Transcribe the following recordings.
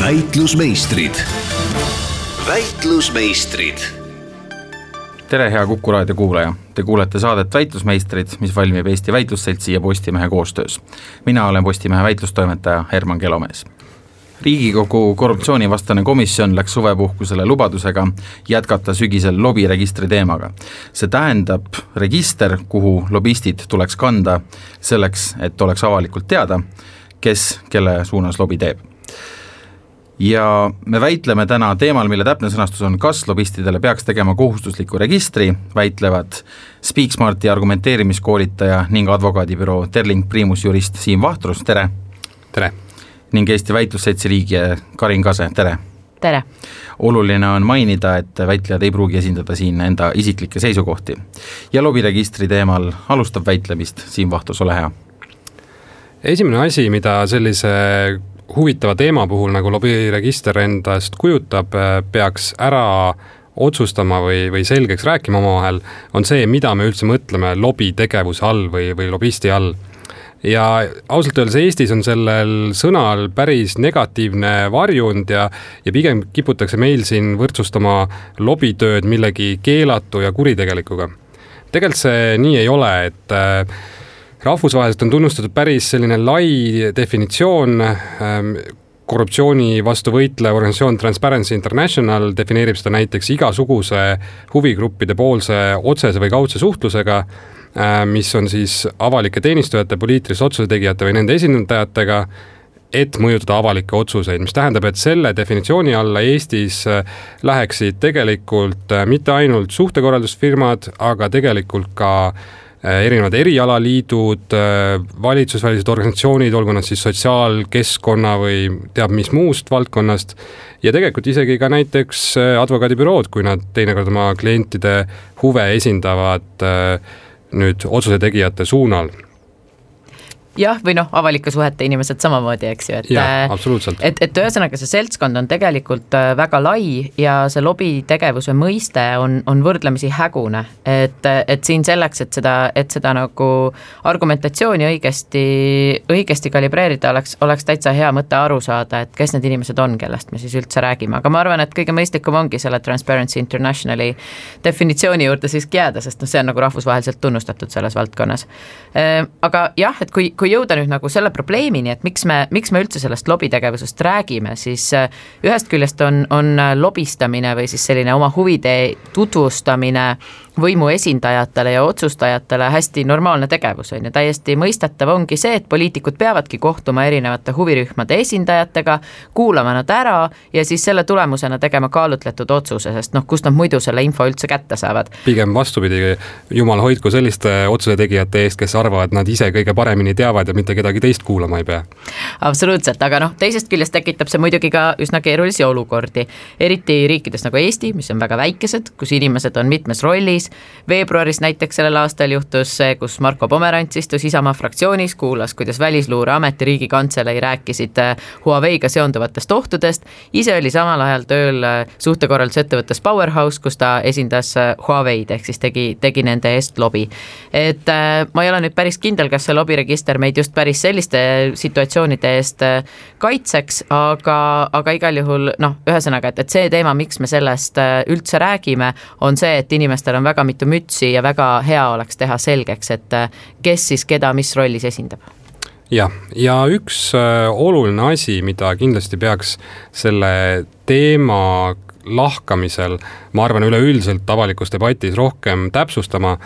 väitlusmeistrid, väitlusmeistrid. Tere, hea Kuku raadio kuulaja, te kuulete saadet Väitlusmeistrid, mis valmib Eesti Väitlusseltsi ja Postimehe koostöös. mina olen Postimehe väitlustoimetaja Herman Kelomees. Riigikogu korruptsioonivastane komisjon läks suvepuhkusele lubadusega jätkata sügisel lobiregistri teemaga. see tähendab register, kuhu lobistid tuleks kanda selleks, et oleks avalikult teada, kes kelle suunas lobi teeb ja me väitleme täna teemal, mille täpne sõnastus on, kas lobistidele peaks tegema kohustusliku registri, väitlevad Speaksmarti argumenteerimiskoolitaja ning advokaadibüroo Terling Primus jurist Siim Vahtrus, tere! tere! ning Eesti Väitlusseltsi liige Karin Kase, tere! tere! oluline on mainida, et väitlejad ei pruugi esindada siin enda isiklikke seisukohti. ja lobiregistri teemal alustab väitlemist Siim Vahtrus, ole hea! esimene asi, mida sellise huvitava teema puhul, nagu lobiregister endast kujutab, peaks ära otsustama või, või selgeks rääkima omavahel, on see, mida me üldse mõtleme lobitegevuse all või, või lobisti all ja ausalt öeldes Eestis on sellel sõnal päris negatiivne varjund ja, ja pigem kiputakse meil siin võrdsustama lobitööd millegi keelatu ja kuritegelikuga. tegelikult see nii ei ole, et äh, rahvusvaheliselt on tunnustatud päris selline lai definitsioon ähm, korruptsiooni vastu võitlev organisatsioon Transparency International defineerib seda näiteks igasuguse huvigruppide poolse otsese või kaudse suhtlusega Äh, mis on siis avalike teenistujate, poliitiliste otsuse tegijate või nende esindajatega, et mõjutada avalikke otsuseid, mis tähendab, et selle definitsiooni alla Eestis äh, läheksid tegelikult äh, mitte ainult suhtekorraldusfirmad, aga tegelikult ka erinevad erialaliidud, valitsusvälised organisatsioonid, olgu nad siis sotsiaal, keskkonna või teab mis muust valdkonnast, ja tegelikult isegi ka näiteks advokaadibürood, kui nad teinekord oma klientide huve esindavad äh, nüüd otsuse tegijate suunal jah, või noh, avalike suhete inimesed samamoodi, eks ju, et jaa, äh, et, et ühesõnaga, see seltskond on tegelikult äh, väga lai ja see lobitegevuse mõiste on, on võrdlemisi hägune. et, et siin selleks, et seda, et seda nagu argumentatsiooni õigesti, õigesti kalibreerida, oleks, oleks täitsa hea mõte aru saada, et kes need inimesed on, kellest me siis üldse räägime, aga ma arvan, et kõige mõistlikum ongi selle Transparency Internationali definitsiooni juurde siiski jääda, sest noh, see on nagu rahvusvaheliselt tunnustatud selles valdkonnas. Äh, aga jah, et kui, kui jõuda nüüd nagu selle probleemini, et miks me, miks me üldse sellest lobitegevusest räägime, siis äh, ühest küljest on, on lobistamine või siis selline oma huvide tutvustamine võimu esindajatele ja otsustajatele hästi normaalne tegevus, on ju, täiesti mõistetav ongi see, et poliitikud peavadki kohtuma erinevate huvirühmade esindajatega, kuulama nad ära ja siis selle tulemusena tegema kaalutletud otsuse, sest noh, kust nad muidu selle info üldse kätte saavad. pigem vastupidi, jumal hoidku selliste otsuse tegijate eest, kes arvavad, nad ise kõige paremini teavad ja mitte kedagi teist kuulama ei pea. absoluutselt, aga noh, teisest küljest tekitab see muidugi ka üsna keerulisi olukordi, eriti riikides nagu Eesti, mis on väga väikesed, kus inimesed on mitmes rollis, veebruaris näiteks sellel aastal juhtus see, kus Marko Pomerants istus Isamaa fraktsioonis, kuulas, kuidas Välisluureamet ja Riigikantselei rääkisid äh, Huawei'ga seonduvatest ohtudest, ise oli samal ajal tööl äh, suhtekorraldusettevõttes Powerhouse, kus ta esindas äh, Huawei'd, ehk siis tegi, tegi nende eest lobi. et ma ei ole nüüd päris kindel, kas see lobiregister meid just päris selliste situatsioonide eest kaitseks, aga, aga igal juhul noh, ühesõnaga, et, et see teema, miks me sellest üldse räägime, on see, et inimestel on väga väga mitu mütsi ja väga hea oleks teha selgeks, et äh, kes siis keda mis rollis esindab. Jah, ja üks äh, oluline asi, mida kindlasti peaks selle teema lahkamisel, ma arvan, üleüldiselt avalikus debatis rohkem täpsustama,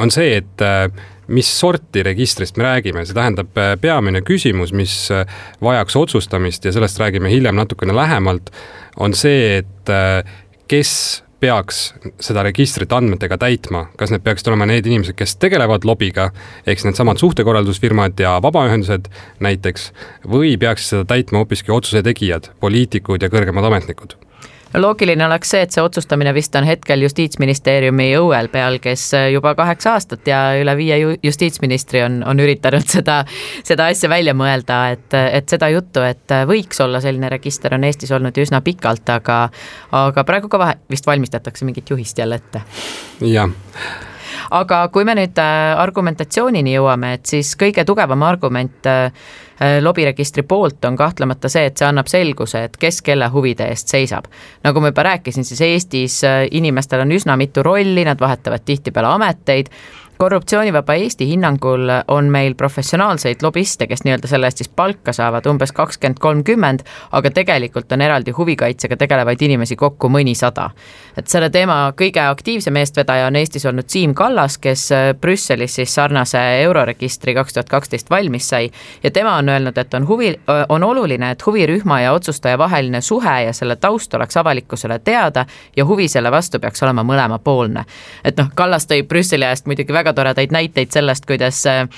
on see, et äh, mis sorti registrist me räägime, see tähendab peamine küsimus, mis vajaks otsustamist ja sellest räägime hiljem natukene lähemalt, on see, et kes peaks seda registrit andmetega täitma, kas need peaksid olema need inimesed, kes tegelevad lobiga, ehk siis needsamad suhtekorraldusfirmad ja vabaühendused näiteks, või peaksid seda täitma hoopiski otsuse tegijad, poliitikud ja kõrgemad ametnikud loogiline oleks see, et see otsustamine vist on hetkel Justiitsministeeriumi õuel peal, kes juba kaheksa aastat ja üle viie justiitsministri on, on üritanud seda, seda asja välja mõelda, et, et seda juttu, et võiks olla selline register, on Eestis olnud ju üsna pikalt, aga aga praegu ka vahe, vist valmistatakse mingit juhist jälle ette. jah aga kui me nüüd argumentatsioonini jõuame, et siis kõige tugevam argument lobiregistri poolt on kahtlemata see, et see annab selguse, et kes kelle huvide eest seisab. nagu ma juba rääkisin, siis Eestis inimestel on üsna mitu rolli, nad vahetavad tihtipeale ameteid korruptsioonivaba Eesti hinnangul on meil professionaalseid lobiste, kes nii-öelda selle eest siis palka saavad umbes kakskümmend, kolmkümmend, aga tegelikult on eraldi huvikaitsega tegelevaid inimesi kokku mõnisada. et selle teema kõige aktiivsem eestvedaja on Eestis olnud Siim Kallas, kes äh, Brüsselis siis sarnase euroregistri kaks tuhat kaksteist valmis sai ja tema on öelnud, et on huvi, äh, on oluline, et huvirühma ja otsustaja vaheline suhe ja selle taust oleks avalikkusele teada ja huvi selle vastu peaks olema mõlemapoolne. et noh, Kallas tõi Brüsseli ajast muidugi väga väga toredaid näiteid sellest, kuidas, äh,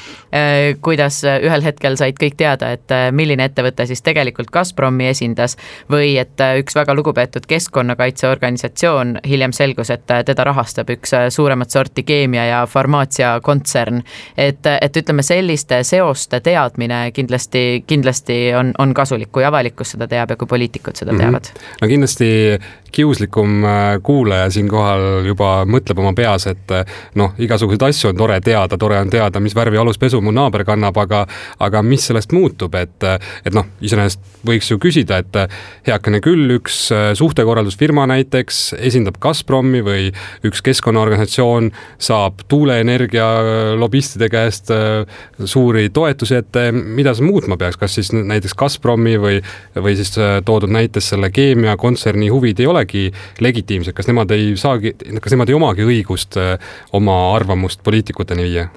kuidas ühel hetkel said kõik teada, et äh, milline ettevõte siis tegelikult Gazpromi esindas või et äh, üks väga lugupeetud keskkonnakaitseorganisatsioon, hiljem selgus, et teda rahastab üks suuremat sorti keemia- ja farmaatsiakontsern. et, et ütleme, selliste seoste teadmine kindlasti, kindlasti on, on kasulik, kui avalikkus seda teab ja kui poliitikud seda mm -hmm. teavad. no kindlasti kiuslikum kuulaja siinkohal juba mõtleb oma peas, et noh, igasuguseid asju asju on tore teada, tore on teada, mis värvi aluspesu mu naaber kannab, aga aga mis sellest muutub, et et noh, iseenesest võiks ju küsida, et heakene küll, üks suhtekorraldusfirma näiteks esindab Gazpromi või üks keskkonnaorganisatsioon saab tuuleenergia lobistide käest suuri toetusi, et mida see muutma peaks, kas siis näiteks Gazpromi või, või siis toodud näites selle keemiakontserni huvid ei olegi legitiimsed, kas nemad ei saagi, kas nemad ei omagi õigust oma arvamust poliitikuteni viia?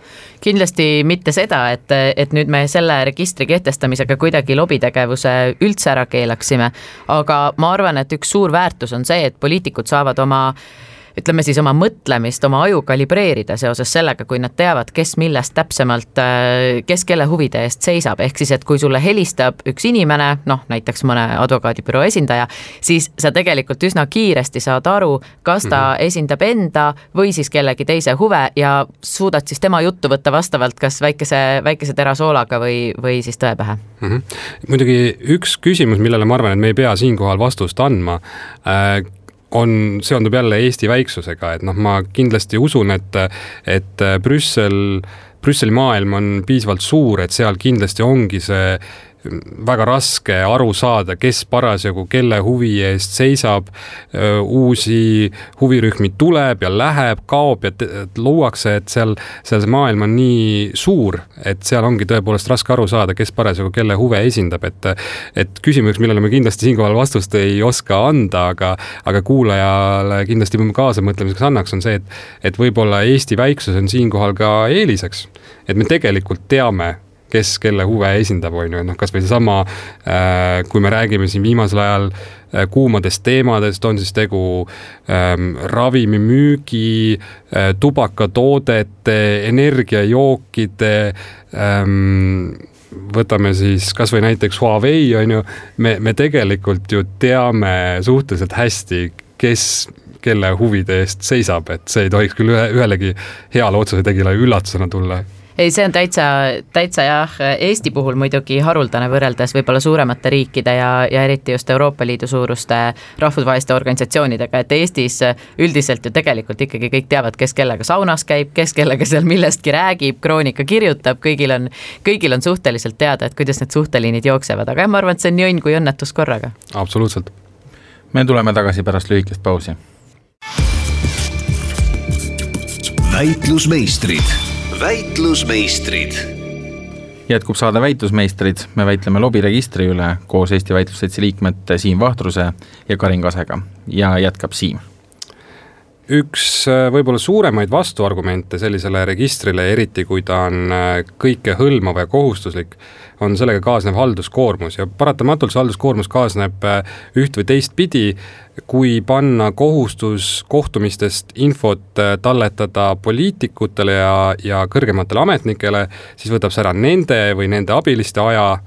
kindlasti mitte seda, et, et nüüd me selle registri kehtestamisega kuidagi lobitegevuse üldse ära keelaksime, aga ma arvan, et üks suur väärtus on see, et poliitikud saavad oma äh, ütleme siis oma mõtlemist, oma aju kalibreerida seoses sellega, kui nad teavad, kes millest täpsemalt, äh, kes kelle huvide eest seisab, ehk siis, et kui sulle helistab üks inimene, noh näiteks mõne advokaadibüroo esindaja, siis sa tegelikult üsna kiiresti saad aru, kas ta mm -hmm. esindab enda või siis kellegi teise huve ja suudad siis tema juttu võtta vastavalt kas väikese, väikese terasoolaga või, või siis tõe pähe mm. -hmm. muidugi üks küsimus, millele ma arvan, et me ei pea siinkohal vastust andma äh,, on, seondub jälle Eesti väiksusega, et noh, ma kindlasti usun, et, et Brüssel, Brüsseli maailm on piisavalt suur, et seal kindlasti ongi see väga raske aru saada, kes parasjagu kelle huvi eest seisab. uusi huvirühmi tuleb ja läheb, kaob ja luuakse, et seal, seal see maailm on nii suur, et seal ongi tõepoolest raske aru saada, kes parasjagu kelle huve esindab, et. et küsimus, millele me kindlasti siinkohal vastust ei oska anda, aga, aga kuulajale kindlasti kaasamõtlemiseks annaks, on see, et, et võib-olla Eesti väiksus on siinkohal ka eeliseks. et me tegelikult teame kes kelle huve esindab, on ju, et noh, kasvõi seesama äh,, kui me räägime siin viimasel ajal äh, kuumadest teemadest, on siis tegu ähm, ravimimüügi äh,, tubakatoodete, energiajookide ähm, võtame siis kasvõi näiteks Huawei on ju, me, me tegelikult ju teame suhteliselt hästi, kes kelle huvide eest seisab, et see ei tohiks küll ühe, ühelegi heale otsuse tegijale üllatusena tulla ei, see on täitsa, täitsa jah, Eesti puhul muidugi haruldane võrreldes võib-olla suuremate riikide ja, ja eriti just Euroopa Liidu suuruste rahvusvaheliste organisatsioonidega, et Eestis üldiselt ju tegelikult ikkagi kõik teavad, kes kellega saunas käib, kes kellega seal millestki räägib, kroonika kirjutab, kõigil on, kõigil on suhteliselt teada, et kuidas need suhteliinid jooksevad, aga jah, ma arvan, et see on nii õnn kui õnnetus korraga. absoluutselt. me tuleme tagasi pärast lühikest pausi. väitlusmeistrid väitlusmeistrid. jätkub saade Väitlusmeistrid, me väitleme lobiregistri üle koos Eesti Väitlusseltsi liikmete Siim Vahtruse ja Karin Kasega. Ja jätkab Siim üks äh, võib-olla suuremaid vastuargumente sellisele registrile, eriti kui ta on äh, kõikehõlmav ja kohustuslik, on sellega kaasnev halduskoormus ja paratamatult see halduskoormus kaasneb äh, üht või teistpidi. kui panna kohustus kohtumistest infot talletada poliitikutele ja, ja kõrgematele ametnikele, siis võtab see ära nende või nende abiliste aja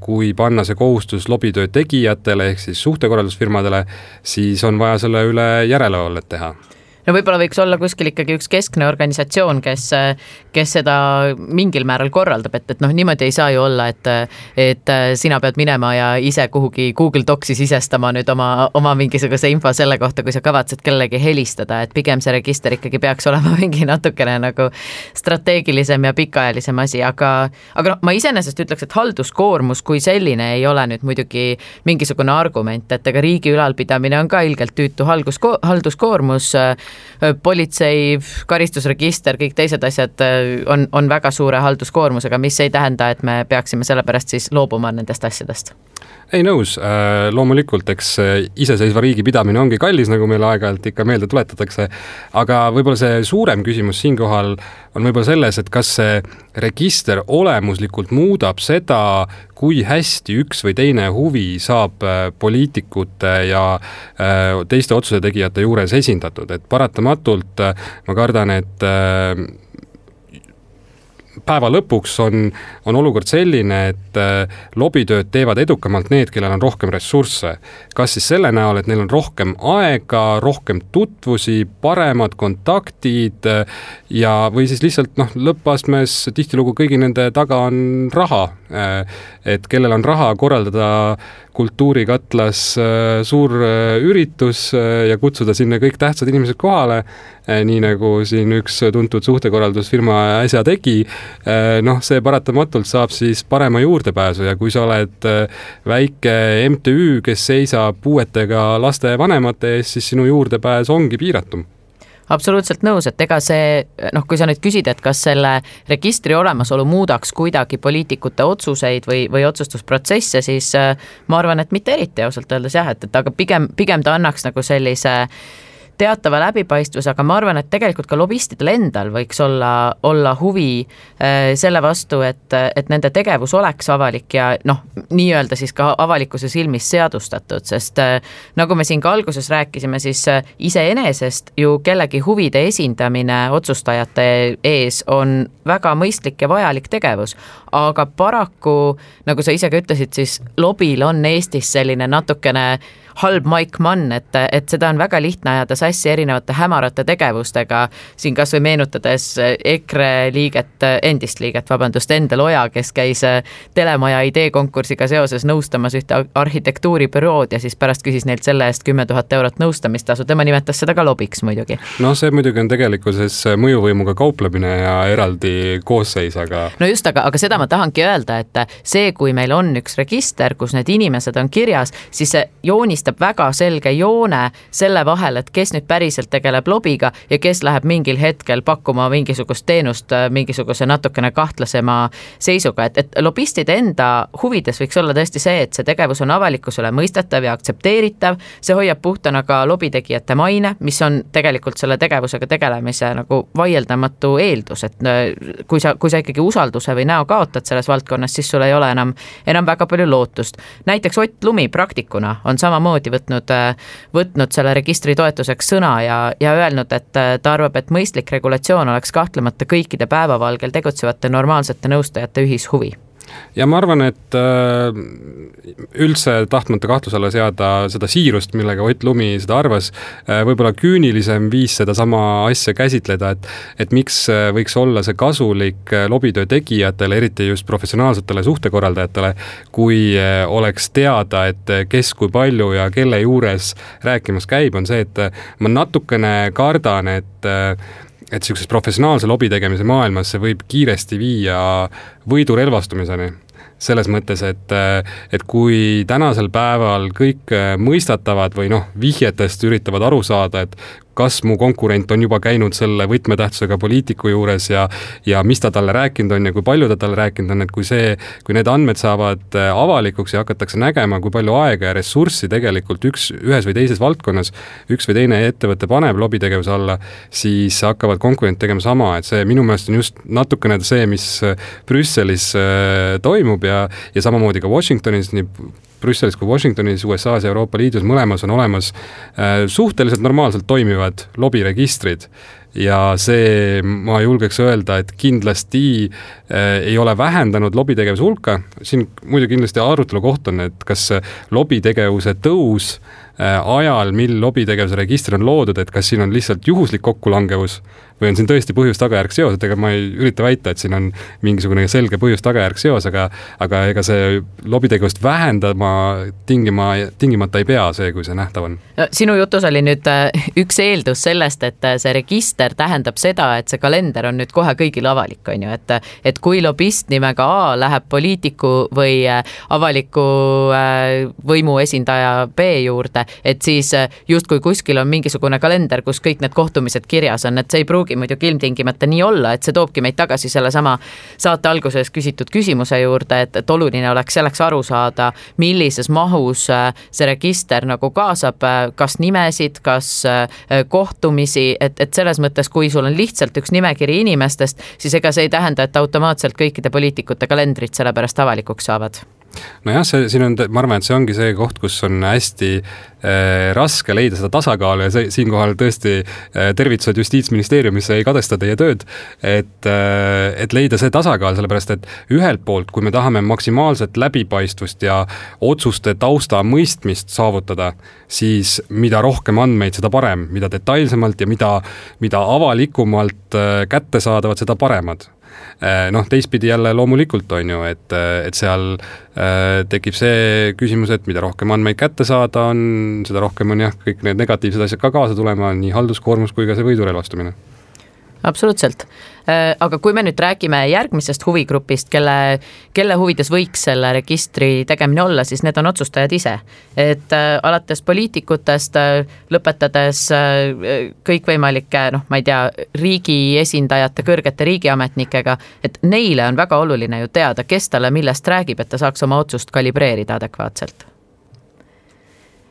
kui panna see kohustus lobitöö tegijatele ehk siis suhtekorraldusfirmadele, siis on vaja selle üle järelevalvet teha no võib-olla võiks olla kuskil ikkagi üks keskne organisatsioon, kes, kes seda mingil määral korraldab, et, et noh, niimoodi ei saa ju olla, et et sina pead minema ja ise kuhugi Google Docsi sisestama nüüd oma, oma mingisuguse info selle kohta, kui sa kavatsed kellelegi helistada, et pigem see register ikkagi peaks olema mingi natukene nagu strateegilisem ja pikaajalisem asi, aga aga noh, ma iseenesest ütleks, et halduskoormus kui selline ei ole nüüd muidugi mingisugune argument, et ega riigi ülalpidamine on ka ilgelt tüütu haldusko-, halduskoormus, politsei, karistusregister, kõik teised asjad on, on väga suure halduskoormusega, mis ei tähenda, et me peaksime sellepärast siis loobuma nendest asjadest ei nõus, äh, loomulikult, eks äh, iseseisva riigi pidamine ongi kallis, nagu meile aeg-ajalt ikka meelde tuletatakse, aga võib-olla see suurem küsimus siinkohal on võib-olla selles, et kas see register olemuslikult muudab seda, kui hästi üks või teine huvi saab äh, poliitikute ja teiste otsuse tegijate juures esindatud, et paratamatult ma kardan, et päeva lõpuks on, on olukord selline, et äh, lobitööd teevad edukamalt need, kellel on rohkem ressursse. kas siis selle näol, et neil on rohkem aega, rohkem tutvusi, paremad kontaktid äh, ja, või siis lihtsalt noh, lõppastmes tihtilugu kõigi nende taga on raha. Äh, et kellel on raha korraldada kultuurikatlas suur üritus ja kutsuda sinna kõik tähtsad inimesed kohale, nii nagu siin üks tuntud suhtekorraldusfirma äsja tegi, Äh, noh, see paratamatult saab siis parema juurdepääsu ja kui sa oled äh, väike MTÜ, kes seisab puuetega laste vanemate eest, siis sinu juurdepääs ongi piiratum. Absoluutselt nõus, et ega see noh, kui sa nüüd küsid, et kas selle registri olemasolu muudaks kuidagi poliitikute otsuseid või, või otsustusprotsesse, siis ma arvan, et mitte eriti ausalt öeldes jah, et, et aga pigem, pigem ta annaks nagu sellise äh, teatava läbipaistvuse, aga ma arvan, et tegelikult ka lobistidel endal võiks olla, olla huvi äh, selle vastu, et, et nende tegevus oleks avalik ja noh, nii-öelda siis ka avalikkuse silmis seadustatud, sest äh, nagu me siin ka alguses rääkisime, siis äh, iseenesest ju kellegi huvide esindamine otsustajate ees on väga mõistlik ja vajalik tegevus, aga paraku, nagu sa ise ka ütlesid, siis lobil on Eestis selline natukene halb maik mann, et, et seda on väga lihtne ajada sassi erinevate hämarate tegevustega, siin kas või meenutades EKRE liiget, endist liiget, vabandust, Endel Oja, kes käis telemaja ideekonkursiga seoses nõustamas ühte arhitektuuribürood ja siis pärast küsis neilt selle eest kümme tuhat eurot nõustamistasu, tema nimetas seda ka lobiks muidugi. no see muidugi on tegelikkuses mõjuvõimuga kauplemine ja eraldi koosseis, aga no just, aga, aga seda ma tahangi öelda, et see, kui meil on üks register, kus need inimesed on kirjas, siis see joonistab joonistub väga selge joone selle vahel, et kes nüüd päriselt tegeleb lobiga ja kes läheb mingil hetkel pakkuma mingisugust teenust äh, mingisuguse natukene kahtlasema seisuga, et, et lobistide enda huvides võiks olla tõesti see, et see tegevus on avalikkusele mõistetav ja aktsepteeritav, see hoiab puhtana ka lobitegijate maine, mis on tegelikult selle tegevusega tegelemise nagu vaieldamatu eeldus, et äh, kui sa, kui sa ikkagi usalduse või näo kaotad selles valdkonnas, siis sul ei ole enam, enam väga palju lootust. näiteks Ott Lumi praktikuna on samamoodi samamoodi võtnud, äh, võtnud selle registri toetuseks sõna ja, ja öelnud, et äh, ta arvab, et mõistlik regulatsioon oleks kahtlemata kõikide päevavalgel tegutsevate normaalsete nõustajate ühishuvi ja ma arvan, et äh, üldse tahtmata kahtluse alla seada seda siirust, millega Ott Lumi seda arvas, äh, võib-olla küünilisem viis sedasama asja käsitleda, et et miks äh, võiks olla see kasulik lobitöö tegijatele, eriti just professionaalsetele suhtekorraldajatele, kui oleks teada, et kes kui palju ja kelle juures rääkimas käib, on see, et ma natukene kardan, et et niisuguses professionaalse lobi tegemise maailmas see võib kiiresti viia võidurelvastumiseni. selles mõttes, et, et kui tänasel päeval kõik mõistatavad või noh, vihjetest üritavad aru saada, et kas mu konkurent on juba käinud selle võtmetähtsusega poliitiku juures ja ja mis ta talle rääkinud on ja kui palju ta talle rääkinud on, et kui see, kui need andmed saavad äh, avalikuks ja hakatakse nägema, kui palju aega ja ressurssi tegelikult üks, ühes või teises valdkonnas üks või teine ettevõte paneb lobitegevuse alla, siis hakkavad konkurendid tegema sama, et see minu meelest on just natukene see, mis äh, Brüsselis äh, toimub ja, ja samamoodi ka Washingtonis, nii Brüsselis kui Washingtonis, USA-s ja Euroopa Liidus, mõlemas on olemas äh, suhteliselt normaalselt toimivad lobiregistrid. Ja see, ma julgeks öelda, et kindlasti äh, ei ole vähendanud lobitegevuse hulka, siin muidu kindlasti arutelu koht on, et kas lobitegevuse tõus ajal, mil lobitegevuse register on loodud, et kas siin on lihtsalt juhuslik kokkulangevus või on siin tõesti põhjus-tagajärg seos, et ega ma ei ürita väita, et siin on mingisugune selge põhjus-tagajärg seos, aga aga ega see lobitegevust vähendama tingima, tingimata ei pea see, kui see nähtav on. sinu jutus oli nüüd äh, üks eeldus sellest, et äh, see register tähendab seda, et see kalender on nüüd kohe kõigile avalik, on ju, et et kui lobist nimega A läheb poliitiku või äh, avaliku võimu esindaja B juurde, et siis justkui kuskil on mingisugune kalender, kus kõik need kohtumised kirjas on, et see ei pruugi muidugi ilmtingimata nii olla, et see toobki meid tagasi sellesama saate alguses küsitud küsimuse juurde, et, et oluline oleks selleks aru saada, millises mahus äh, see register nagu kaasab, äh, kas nimesid, kas äh, kohtumisi, et, et selles mõttes, kui sul on lihtsalt üks nimekiri inimestest, siis ega see ei tähenda, et automaatselt kõikide poliitikute kalendrid sellepärast avalikuks saavad nojah, see, siin on, ma arvan, et see ongi see koht, kus on hästi äh, raske leida seda tasakaalu ja see, siinkohal tõesti äh, tervitused Justiitsministeeriumisse ei kadesta teie tööd, et äh,, et leida see tasakaal, sellepärast et ühelt poolt, kui me tahame maksimaalset läbipaistvust ja otsuste tausta mõistmist saavutada, siis mida rohkem andmeid, seda parem, mida detailsemalt ja mida, mida avalikumalt äh, kättesaadavad, seda paremad noh, teistpidi jälle loomulikult on ju, et, et seal äh, tekib see küsimus, et mida rohkem andmeid kätte saada on, seda rohkem on jah, kõik need negatiivsed asjad ka kaasa tulema, nii halduskoormus kui ka see võidurelvastumine absoluutselt, äh, aga kui me nüüd räägime järgmisest huvigrupist, kelle, kelle huvides võiks selle registri tegemine olla, siis need on otsustajad ise. et äh, alates poliitikutest, äh, lõpetades kõikvõimalike noh, ma ei tea, riigi esindajate, kõrgete riigiametnikega, et neile on väga oluline ju teada, kes talle millest räägib, et ta saaks oma otsust kalibreerida adekvaatselt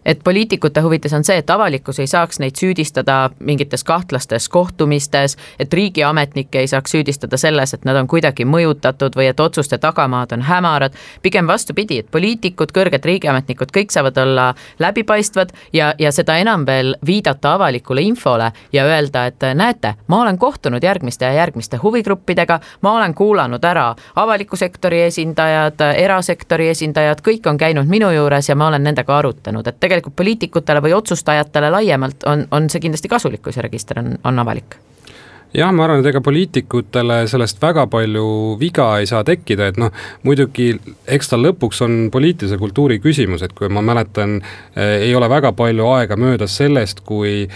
et poliitikute huvides on see, et avalikkus ei saaks neid süüdistada mingites kahtlastes kohtumistes, et riigiametnikke ei saaks süüdistada selles, et nad on kuidagi mõjutatud või et otsuste tagamaad on hämarad. pigem vastupidi, et poliitikud, kõrged riigiametnikud, kõik saavad olla läbipaistvad ja, ja seda enam veel viidata avalikule infole ja öelda, et näete, ma olen kohtunud järgmiste ja järgmiste huvigruppidega, ma olen kuulanud ära avaliku sektori esindajad, erasektori esindajad, kõik on käinud minu juures ja ma olen nendega arutanud, et tegelikult tegelikult poliitikutele või otsustajatele laiemalt on, on see kindlasti kasulik, kui see register on, on avalik? Jah, ma arvan, et ega poliitikutele sellest väga palju viga ei saa tekkida, et noh, muidugi eks ta lõpuks on poliitilise kultuuri küsimus, et kui ma mäletan eh,, ei ole väga palju aega möödas sellest, kui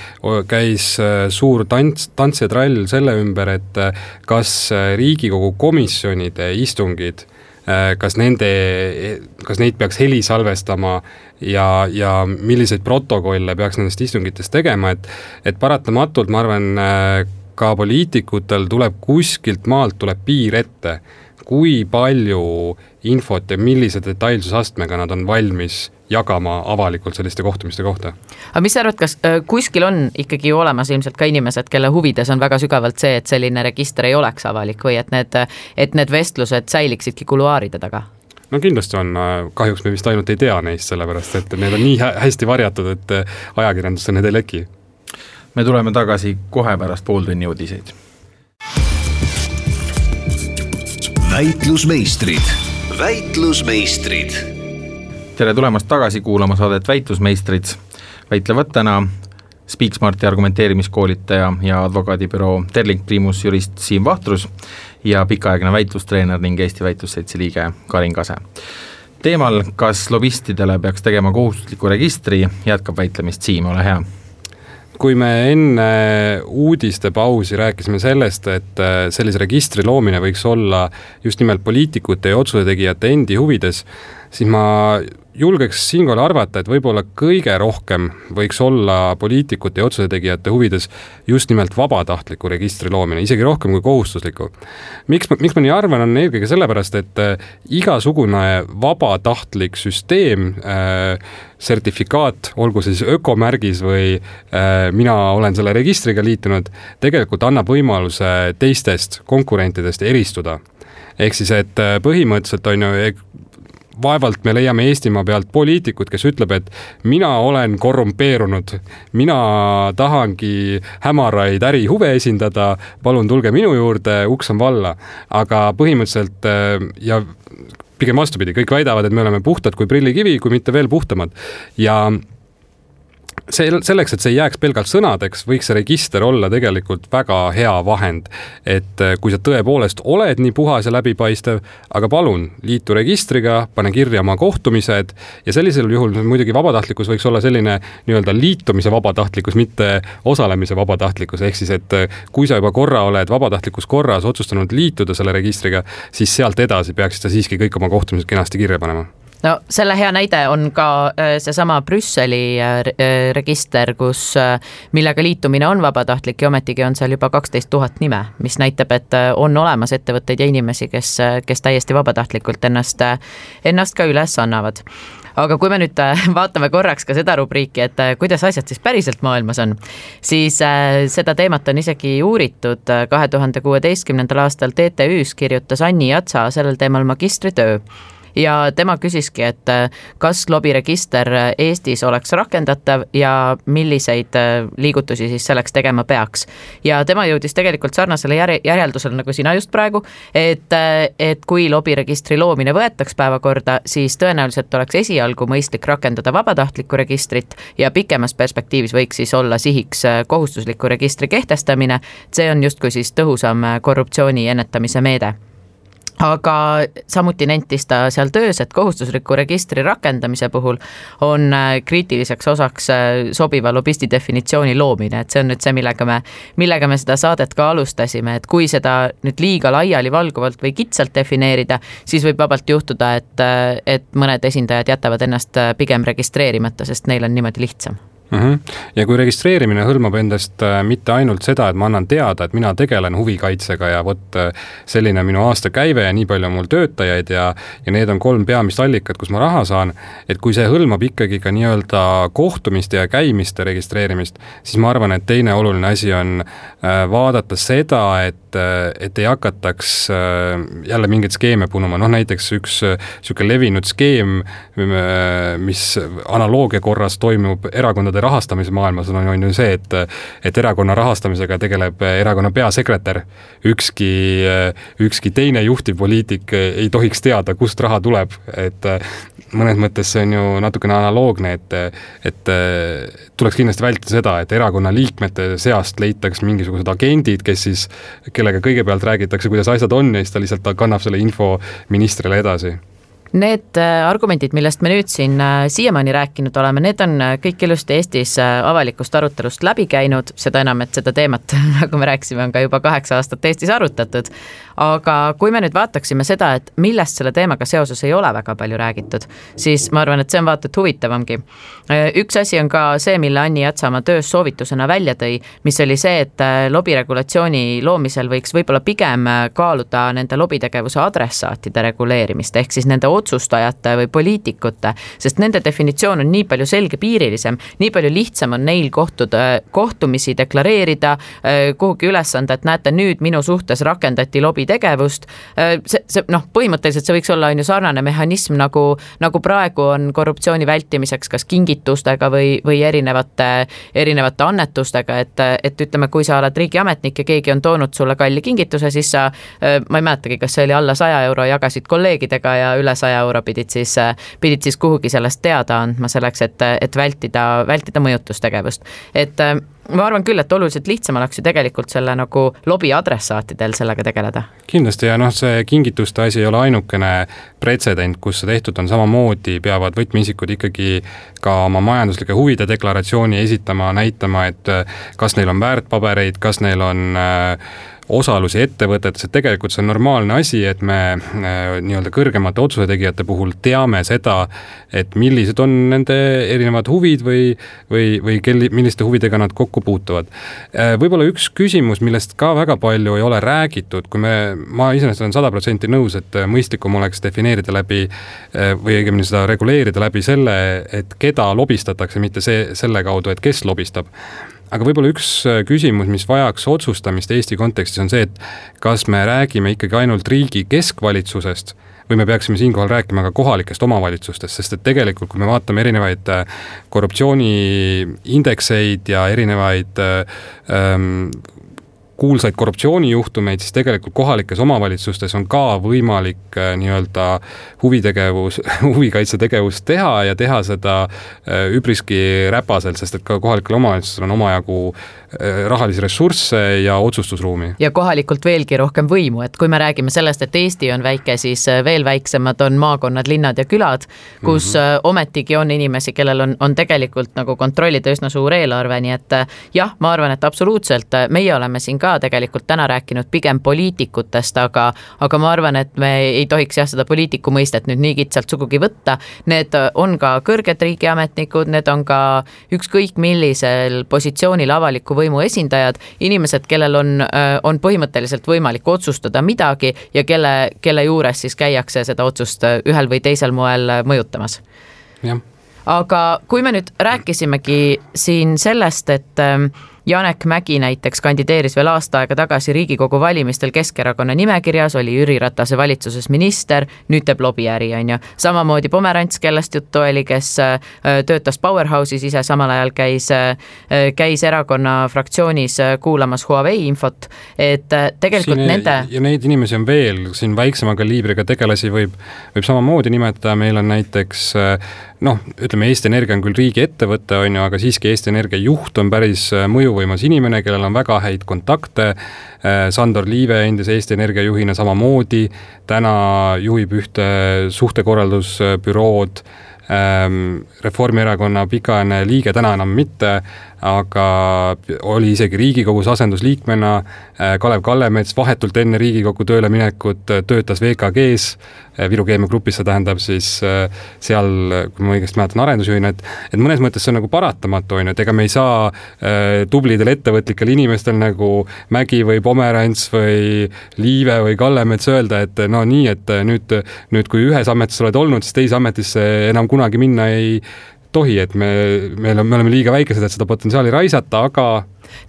käis eh, suur tants, tants ja trall selle ümber, et eh, kas Riigikogu komisjonide istungid eh, kas nende, kas neid peaks heli salvestama ja, ja milliseid protokolle peaks nendest istungitest tegema, et et paratamatult ma arvan, äh, ka poliitikutel tuleb kuskilt maalt tuleb piir ette, kui palju infot ja millise detailsusastmega nad on valmis jagama avalikult selliste kohtumiste kohta. aga mis sa arvad, kas äh, kuskil on ikkagi olemas ilmselt ka inimesed, kelle huvides on väga sügavalt see, et selline register ei oleks avalik või et need, et need vestlused säiliksidki kuluaaride taga? no kindlasti on, kahjuks me vist ainult ei tea neist, sellepärast et need on nii hästi varjatud, et äh, ajakirjandusse need ei leki. me tuleme tagasi kohe pärast pooltunni uudiseid. väitlusmeistrid, väitlusmeistrid. Tere tulemast tagasi kuulama saadet Väitlusmeistrid. väitlevad täna Speaksmarti argumenteerimiskoolitaja ja advokaadibüroo Terling Primus jurist Siim Vahtrus ja pikaaegne väitlustreener ning Eesti Väitlusseltsi liige Karin Kase. teemal, kas lobistidele peaks tegema kohustusliku registri, jätkab väitlemist Siim, ole hea kui me enne uudistepausi rääkisime sellest, et äh, sellise registri loomine võiks olla just nimelt poliitikute ja otsusetegijate endi huvides, siis ma julgeks siinkohal arvata, et võib-olla kõige rohkem võiks olla poliitikute ja otsusetegijate huvides just nimelt vabatahtliku registri loomine, isegi rohkem kui kohustusliku. miks ma, miks ma nii arvan, on eelkõige sellepärast, et äh, igasugune vabatahtlik süsteem äh,, sertifikaat, olgu see siis ökomärgis või äh, mina olen selle registriga liitunud, tegelikult annab võimaluse teistest konkurentidest eristuda ehk siis, et äh, põhimõtteliselt on ju vaevalt me leiame Eestimaa pealt poliitikut, kes ütleb, et mina olen korrumpeerunud, mina tahangi hämaraid ärihuve esindada, palun tulge minu juurde, uks on valla. aga põhimõtteliselt äh, ja pigem vastupidi, kõik väidavad, et me oleme puhtad kui prillikivi, kui mitte veel puhtamad ja see, selleks, et see ei jääks pelgalt sõnadeks, võiks see register olla tegelikult väga hea vahend. et äh, kui sa tõepoolest oled nii puhas ja läbipaistev, aga palun, liitu registriga, pane kirja oma kohtumised ja sellisel juhul muidugi vabatahtlikkus võiks olla selline nii-öelda liitumise vabatahtlikkus, mitte osalemise vabatahtlikkus, ehk siis, et äh, kui sa juba korra oled vabatahtlikus korras otsustanud liituda selle registriga, siis sealt edasi peaksid sa siiski kõik oma kohtumised kenasti kirja panema no selle hea näide on ka äh, seesama Brüsseli äh, äh, register, kus, millega liitumine on vabatahtlik ja ometigi on seal juba kaksteist tuhat nime, mis näitab, et on olemas ettevõtteid ja inimesi, kes, kes täiesti vabatahtlikult ennast, ennast ka üles annavad aga kui me nüüd vaatame korraks ka seda rubriiki, et kuidas asjad siis päriselt maailmas on, siis seda teemat on isegi uuritud. kahe tuhande kuueteistkümnendal aastal TTÜ-s kirjutas Anni Jatsa sellel teemal magistritöö ja tema küsiski, et äh, kas lobiregister äh, Eestis oleks rakendatav ja milliseid äh, liigutusi siis selleks tegema peaks. ja tema jõudis tegelikult sarnasele järe, järeldusele nagu sina just praegu, et, et kui lobiregistri loomine võetaks päevakorda, siis tõenäoliselt oleks esialgu mõistlik rakendada vabatahtlikku registrit ja pikemas perspektiivis võiks siis olla sihiks kohustusliku registri kehtestamine, see on justkui siis tõhusam korruptsiooni ennetamise meede aga samuti nentis ta seal töös, et kohustusliku registri rakendamise puhul on äh, kriitiliseks osaks äh, sobiva lobisti definitsiooni loomine, et see on nüüd see, millega me, millega me seda saadet ka alustasime, et kui seda nüüd liiga laialivalguvalt või kitsalt defineerida, siis võib vabalt juhtuda, et, äh, et mõned esindajad jätavad ennast pigem registreerimata, sest neil on niimoodi lihtsam mm. -hmm. ja kui registreerimine hõlmab endast äh, mitte ainult seda, et ma annan teada, et mina tegelen huvikaitsega ja vot äh, selline minu aastakäive ja nii palju on mul töötajaid ja, ja need on kolm peamist allikat, kus ma raha saan. et kui see hõlmab ikkagi ka nii-öelda kohtumiste ja käimiste registreerimist, siis ma arvan, et teine oluline asi on äh, vaadata seda, et, et ei hakataks jälle mingeid skeeme punuma, noh näiteks üks niisugune levinud skeem, mis analoogia korras toimub erakondade erakondade rahastamise maailmas on, on ju see, et et erakonna rahastamisega tegeleb erakonna peasekretär. ükski, ükski teine juhtivpoliitik ei tohiks teada, kust raha tuleb, et mõnes mõttes see on ju natukene analoogne, et et tuleks kindlasti vältida seda, et erakonna liikmete seast leitaks mingisugused agendid, kes siis, kellega kõigepealt räägitakse, kuidas asjad on ja siis ta lihtsalt kannab selle info ministrile edasi Need äh, argumendid, millest me nüüd siin äh, siiamaani rääkinud oleme, need on äh, kõik ilusti Eestis avalikust arutelust läbi käinud, seda enam, et seda teemat, nagu me rääkisime, on ka juba kaheksa aastat Eestis arutatud. aga kui me nüüd vaataksime seda, et millest selle teemaga seoses ei ole väga palju räägitud, siis ma arvan, et see on vaata et huvitavamgi. üks asi on ka see, mille Anni Jatsa oma töös soovitusena välja tõi, mis oli see, et lobiregulatsiooni loomisel võiks võib-olla pigem kaaluda nende lobitegevuse adressaatide reguleerimist, ehk siis nende otsustajate või poliitikute, sest nende definitsioon on nii palju selgepiirilisem, nii palju lihtsam on neil kohtuda, kohtumisi deklareerida, äh, kuhugi ülesande, et näete, nüüd minu suhtes rakendati lobitegevust. Äh, see, see noh, põhimõtteliselt see võiks olla on ju sarnane mehhanism nagu, nagu praegu on korruptsiooni vältimiseks kas kingitustega või, või erinevate, erinevate annetustega, et, et ütleme, kui sa oled riigiametnik ja keegi on toonud sulle kalli kingituse, siis sa, äh, ma ei mäletagi, kas see oli alla saja euro, jagasid kolleegidega ja üle saja saja euro pidid siis, pidid siis kuhugi sellest teada andma selleks, et, et vältida, vältida mõjutustegevust. et äh, ma arvan küll, et oluliselt lihtsam oleks ju tegelikult selle nagu lobi adressaatidel sellega tegeleda. kindlasti ja noh, see kingituste asi ei ole ainukene pretsedent, kus see tehtud on, samamoodi peavad võtmeisikud ikkagi ka oma majanduslike huvide deklaratsiooni esitama, näitama, et kas neil on väärtpabereid, kas neil on äh, osalusi ettevõtetes, et tegelikult see on normaalne asi, et me äh, nii-öelda kõrgemate otsuse tegijate puhul teame seda, et millised on nende erinevad huvid või, või, või kel-, milliste huvidega nad kokku puutuvad. Äh, võib-olla üks küsimus, millest ka väga palju ei ole räägitud, kui me, ma iseenesest olen sada protsenti nõus, et mõistlikum oleks defineerida läbi äh, või õigemini seda reguleerida läbi selle, et keda lobistatakse, mitte see, selle kaudu, et kes lobistab aga võib-olla üks äh, küsimus, mis vajaks otsustamist Eesti kontekstis, on see, et kas me räägime ikkagi ainult riigi keskvalitsusest või me peaksime siinkohal rääkima ka kohalikest omavalitsustest, sest et tegelikult, kui me vaatame erinevaid äh, korruptsiooniindekseid ja erinevaid äh, ähm, kuulsaid korruptsioonijuhtumeid, siis tegelikult kohalikes omavalitsustes on ka võimalik äh, nii-öelda huvitegevus, huvikaitsetegevust teha ja teha seda äh, üpriski räpaselt, sest et ka kohalikel omavalitsustel on omajagu äh, rahalisi ressursse ja otsustusruumi. ja kohalikult veelgi rohkem võimu, et kui me räägime sellest, et Eesti on väike, siis veel väiksemad on maakonnad, linnad ja külad, kus mm -hmm. ometigi on inimesi, kellel on, on tegelikult nagu kontrollida üsna suur eelarve, nii et jah, ma arvan, et absoluutselt, meie oleme siin ka tegelikult täna rääkinud pigem poliitikutest, aga, aga ma arvan, et me ei tohiks jah, seda poliitiku mõistet nüüd nii kitsalt sugugi võtta. Need on ka kõrged riigiametnikud, need on ka ükskõik millisel positsioonil avaliku võimu esindajad, inimesed, kellel on, on põhimõtteliselt võimalik otsustada midagi ja kelle, kelle juures siis käiakse seda otsust ühel või teisel moel mõjutamas. jah aga kui me nüüd rääkisimegi siin sellest, et Janek Mägi näiteks kandideeris veel aasta aega tagasi Riigikogu valimistel Keskerakonna nimekirjas, oli Jüri Ratase valitsuses minister, nüüd teeb lobiäri, on ju. samamoodi Pomerants, kellest juttu oli, kes äh, töötas Powerhouse'is ise, samal ajal käis, äh, käis erakonna fraktsioonis äh, kuulamas Huawei infot, et tegelikult siin, nende ja neid inimesi on veel, siin väiksema kaliibriga tegelasi võib, võib samamoodi nimetada, meil on näiteks noh, ütleme Eesti Energia on küll riigiettevõte, on ju, aga siiski Eesti Energia juht on päris mõju mõjuvõimas inimene, kellel on väga häid kontakte. Äh, Sandor Liive endise Eesti Energia juhina samamoodi, täna juhib ühte suhtekorraldusbürood ähm, Reformierakonna pikaajaline liige, täna enam mitte, aga oli isegi Riigikogus asendusliikmena. Äh, Kalev Kallemets vahetult enne Riigikokku tööle minekut äh, töötas VKG-s, äh, Viru Keemiagrupis, see tähendab siis seal, kui ma õigesti mäletan, arendusjuhina, et et mõnes mõttes see on nagu paratamatu, on ju, et ega me ei saa tublidel ettevõtlikel inimestel nagu Mägi või Pomerants või Liive või Kallemets öelda, et no nii, et nüüd, nüüd kui ühes ametis oled olnud, siis teise ametisse enam kunagi minna ei tohi, et me, meil on, me oleme liiga väikesed, et seda potentsiaali raisata, aga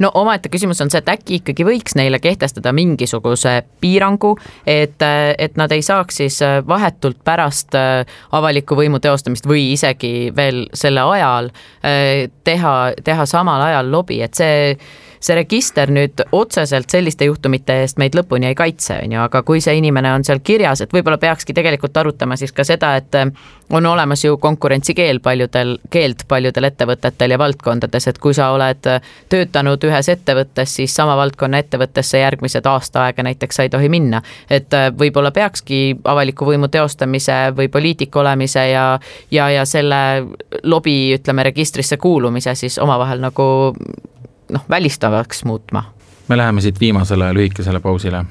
no omaette küsimus on see, et äkki ikkagi võiks neile kehtestada mingisuguse piirangu, et, et nad ei saaks siis vahetult pärast äh, avaliku võimu teostamist või isegi veel selle ajal äh, teha, teha samal ajal lobi, et see see register nüüd otseselt selliste juhtumite eest meid lõpuni ei kaitse, on ju, aga kui see inimene on seal kirjas, et võib-olla peakski tegelikult arutama siis ka seda, et äh, on olemas ju konkurentsikeel paljudel, keeld paljudel ettevõtetel ja valdkondades, et kui sa oled töötanud ühes ettevõttes, siis sama valdkonna ettevõttesse järgmised aasta aega näiteks sa ei tohi minna. et äh, võib-olla peakski avaliku võimu teostamise või poliitik olemise ja, ja, ja selle lobi, ütleme, registrisse kuulumise siis omavahel nagu noh, välistavaks muutma. me läheme siit viimasele lühikesele pausile.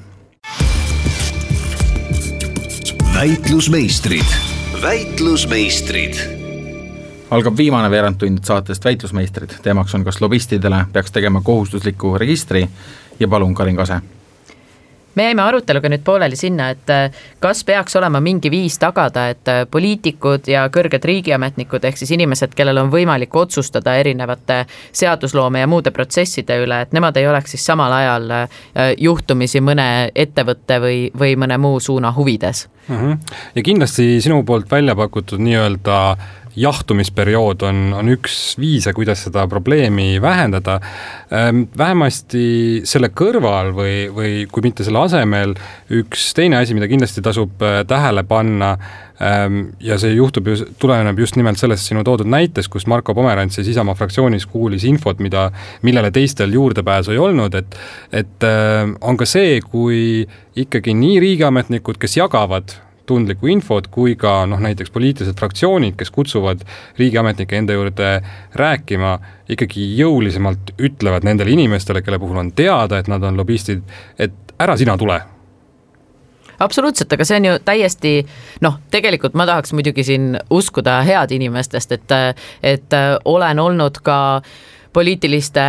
väitlusmeistrid, väitlusmeistrid. Algab viimane veerandtund saatest Väitlusmeistrid, teemaks on, kas lobistidele peaks tegema kohustusliku registri. Ja palun, Karin Kase me jäime aruteluga nüüd pooleli sinna, et äh, kas peaks olema mingi viis tagada, et äh, poliitikud ja kõrged riigiametnikud, ehk siis inimesed, kellel on võimalik otsustada erinevate seadusloome ja muude protsesside üle, et nemad ei oleks siis samal ajal äh, juhtumisi mõne ettevõtte või, või mõne muu suuna huvides mm. -hmm. ja kindlasti sinu poolt välja pakutud nii-öelda jahtumisperiood on, on üks viise, kuidas seda probleemi vähendada. Ehm, vähemasti selle kõrval või, või kui mitte selle asemel, üks teine asi, mida kindlasti tasub äh, tähele panna ehm, ja see juhtub ju, tuleneb just nimelt sellest sinu toodud näites, kus Marko Pomerants siis Isamaa fraktsioonis kuulis infot, mida, millele teistel juurdepääsu ei olnud, et et ehm, on ka see, kui ikkagi nii riigiametnikud, kes jagavad tundlikku infot, kui ka noh, näiteks poliitilised fraktsioonid, kes kutsuvad riigiametnikke enda juurde rääkima, ikkagi jõulisemalt ütlevad nendele inimestele, kelle puhul on teada, et nad on lobistid, et ära sina tule. Absoluutselt, aga see on ju täiesti noh, tegelikult ma tahaks muidugi siin uskuda head inimestest, et, et olen olnud ka äh, poliitiliste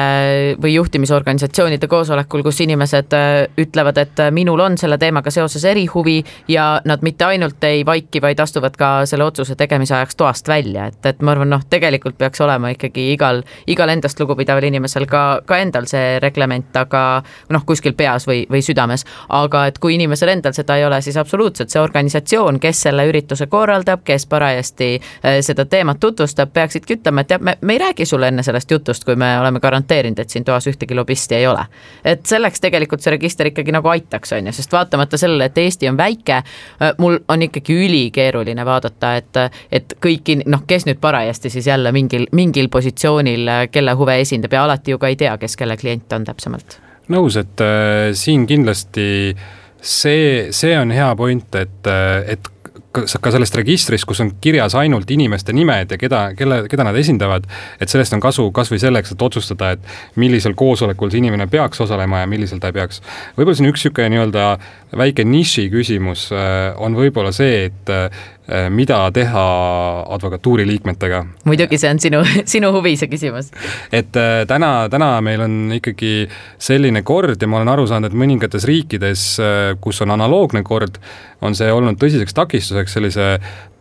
või juhtimisorganisatsioonide koosolekul, kus inimesed äh, ütlevad, et äh, minul on selle teemaga seoses erihuvi ja nad mitte ainult ei vaiki, vaid astuvad ka selle otsuse tegemise ajaks toast välja, et, et ma arvan, noh, tegelikult peaks olema ikkagi igal, igal endast lugupidaval inimesel ka, ka endal see reglement, aga noh, kuskil peas või, või südames. aga et kui inimesel endal seda ei ole, siis absoluutselt see organisatsioon, kes selle ürituse korraldab, kes parajasti äh, seda teemat tutvustab, peaksidki ütlema, et jah, me, me ei räägi sulle enne sellest jutust, kui me oleme garanteerinud, et siin toas ühtegi lobisti ei ole. et selleks tegelikult see register ikkagi nagu aitaks, on ju, sest vaatamata sellele, et Eesti on väike, äh, mul on ikkagi ülikeeruline vaadata, et, et kõiki noh, kes nüüd parajasti siis jälle mingil, mingil positsioonil, äh, kelle huve esindab ja alati ju ka ei tea, kes kelle klient on täpsemalt. nõus, et äh, siin kindlasti see, see on hea point, et, et ka sellest registrist, kus on kirjas ainult inimeste nimed ja keda, kelle, keda nad esindavad, et sellest on kasu kas või selleks, et otsustada, et millisel koosolekul see inimene peaks osalema ja millisel ta ei peaks. võib-olla siin üks niisugune nii-öelda väike niši küsimus äh, on võib-olla see, et äh, mida teha advokatuuri liikmetega. muidugi, see on sinu, sinu huvi, see küsimus. et äh, täna, täna meil on ikkagi selline kord ja ma olen aru saanud, et mõningates riikides, kus on analoogne kord, on see olnud tõsiseks takistuseks sellise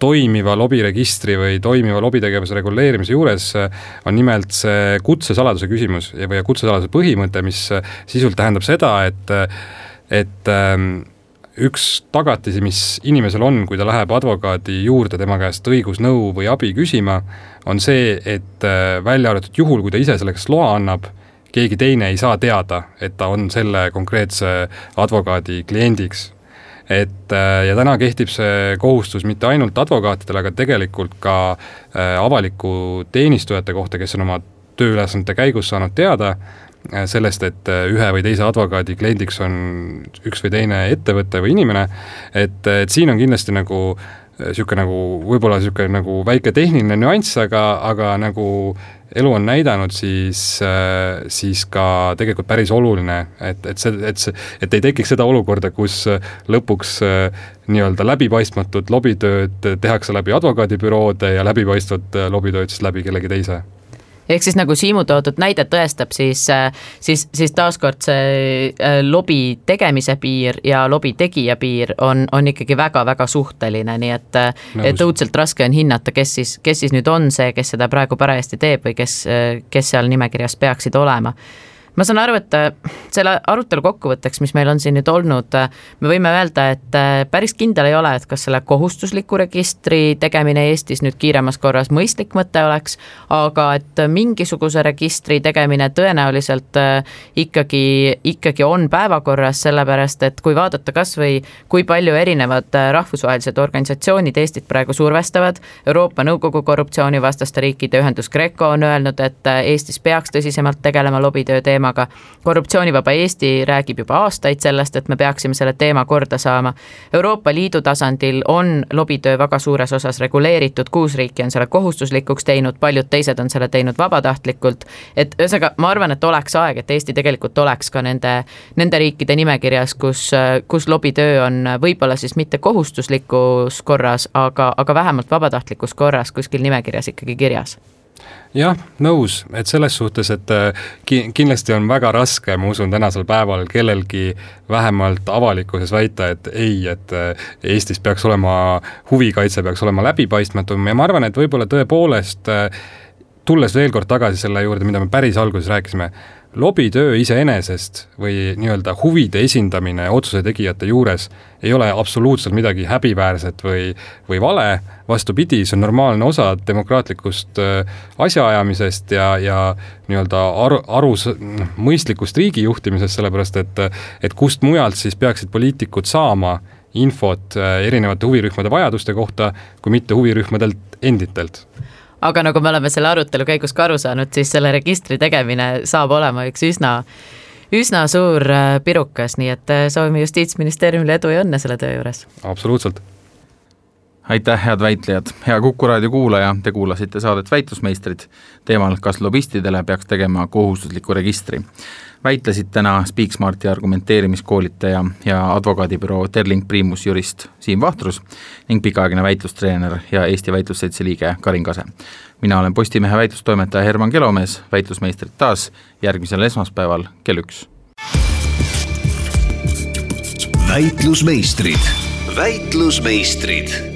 toimiva lobiregistri või toimiva lobitegevuse reguleerimise juures, on nimelt see kutsesaladuse küsimus ja, või kutsesaladuse põhimõte, mis sisult tähendab seda, et et ähm, üks tagatisi, mis inimesel on, kui ta läheb advokaadi juurde tema käest õigusnõu või abi küsima, on see, et äh, välja arvatud juhul, kui ta ise selleks loa annab, keegi teine ei saa teada, et ta on selle konkreetse advokaadi kliendiks. et äh, ja täna kehtib see kohustus mitte ainult advokaatidele, aga tegelikult ka äh, avaliku teenistujate kohta, kes on oma tööülesannete käigus saanud teada, sellest, et äh, ühe või teise advokaadi kliendiks on üks või teine ettevõte või inimene, et, et siin on kindlasti nagu niisugune äh, nagu võib-olla niisugune nagu väike tehniline nüanss, aga, aga nagu elu on näidanud, siis, siis ka tegelikult päris oluline, et, et see, et see, et ei tekiks seda olukorda, kus lõpuks nii-öelda läbipaistmatut lobitööd tehakse läbi advokaadibüroode ja läbipaistvat lobitööd siis läbi kellegi teise ehk siis nagu Siimu toodud näide tõestab, siis, äh, siis, siis taaskord see äh, lobi tegemise piir ja lobi tegija piir on, on ikkagi väga-väga suhteline, nii et, äh, et õudselt raske on hinnata, kes siis, kes siis nüüd on see, kes seda praegu parajasti teeb või kes, kes seal nimekirjas peaksid olema ma saan aru, et äh, selle arutelu kokkuvõtteks, mis meil on siin nüüd olnud, äh, me võime öelda, et äh, päris kindel ei ole, et kas selle kohustusliku registri tegemine Eestis nüüd kiiremas korras mõistlik mõte oleks, aga et mingisuguse registri tegemine tõenäoliselt ikkagi, ikkagi on päevakorras, sellepärast et kui vaadata kas või kui palju erinevad rahvusvahelised organisatsioonid Eestit praegu survestavad, Euroopa Nõukogu korruptsioonivastaste riikide ühendus Greco on öelnud, et Eestis peaks tõsisemalt tegelema lobitöö teemaga, teemaga. korruptsioonivaba Eesti räägib juba aastaid sellest, et me peaksime selle teema korda saama. Euroopa Liidu tasandil on lobitöö väga suures osas reguleeritud, kuus riiki on selle kohustuslikuks teinud, paljud teised on selle teinud vabatahtlikult. et ühesõnaga, ma arvan, et oleks aeg, et Eesti tegelikult oleks ka nende, nende riikide nimekirjas, kus, kus lobitöö on võib-olla siis mitte kohustuslikus korras, aga, aga vähemalt vabatahtlikus korras kuskil nimekirjas ikkagi kirjas jah, nõus, et selles suhtes, et äh, ki-, kindlasti on väga raske, ma usun, tänasel päeval kellelgi vähemalt avalikkuses väita, et ei, et äh, Eestis peaks olema, huvikaitse peaks olema läbipaistmatum ja ma arvan, et võib-olla tõepoolest äh, tulles veel kord tagasi selle juurde, mida me päris alguses rääkisime, lobitöö iseenesest või nii-öelda huvide esindamine otsuse tegijate juures ei ole absoluutselt midagi häbiväärset või, või vale, vastupidi, see on normaalne osa demokraatlikust äh, asjaajamisest ja, ja nii-öelda aru, noh, mõistlikust riigijuhtimisest, sellepärast et et kust mujalt siis peaksid poliitikud saama infot äh, erinevate huvirühmade vajaduste kohta, kui mitte huvirühmadelt enditelt aga nagu me oleme selle arutelu käigus ka aru saanud, siis selle registri tegemine saab olema üks üsna üsna suur äh, pirukas, nii et äh, soovime Justiitsministeeriumile edu ja õnne selle töö juures. absoluutselt. aitäh, head väitlejad, hea Kuku raadio kuulaja, te kuulasite saadet Väitlusmeistrid teemal, kas lobistidele peaks tegema kohustusliku registri väitlesid täna Speaksmarti argumenteerimiskoolitaja ja advokaadibüroo Terling Primus jurist Siim Vahtrus ning pikaaegne väitlustreener ja Eesti Väitlusseltsi liige Karin Kase. mina olen Postimehe väitlustoimetaja Herman Kelomees, väitlusmeistrid taas järgmisel esmaspäeval kell üks. väitlusmeistrid, väitlusmeistrid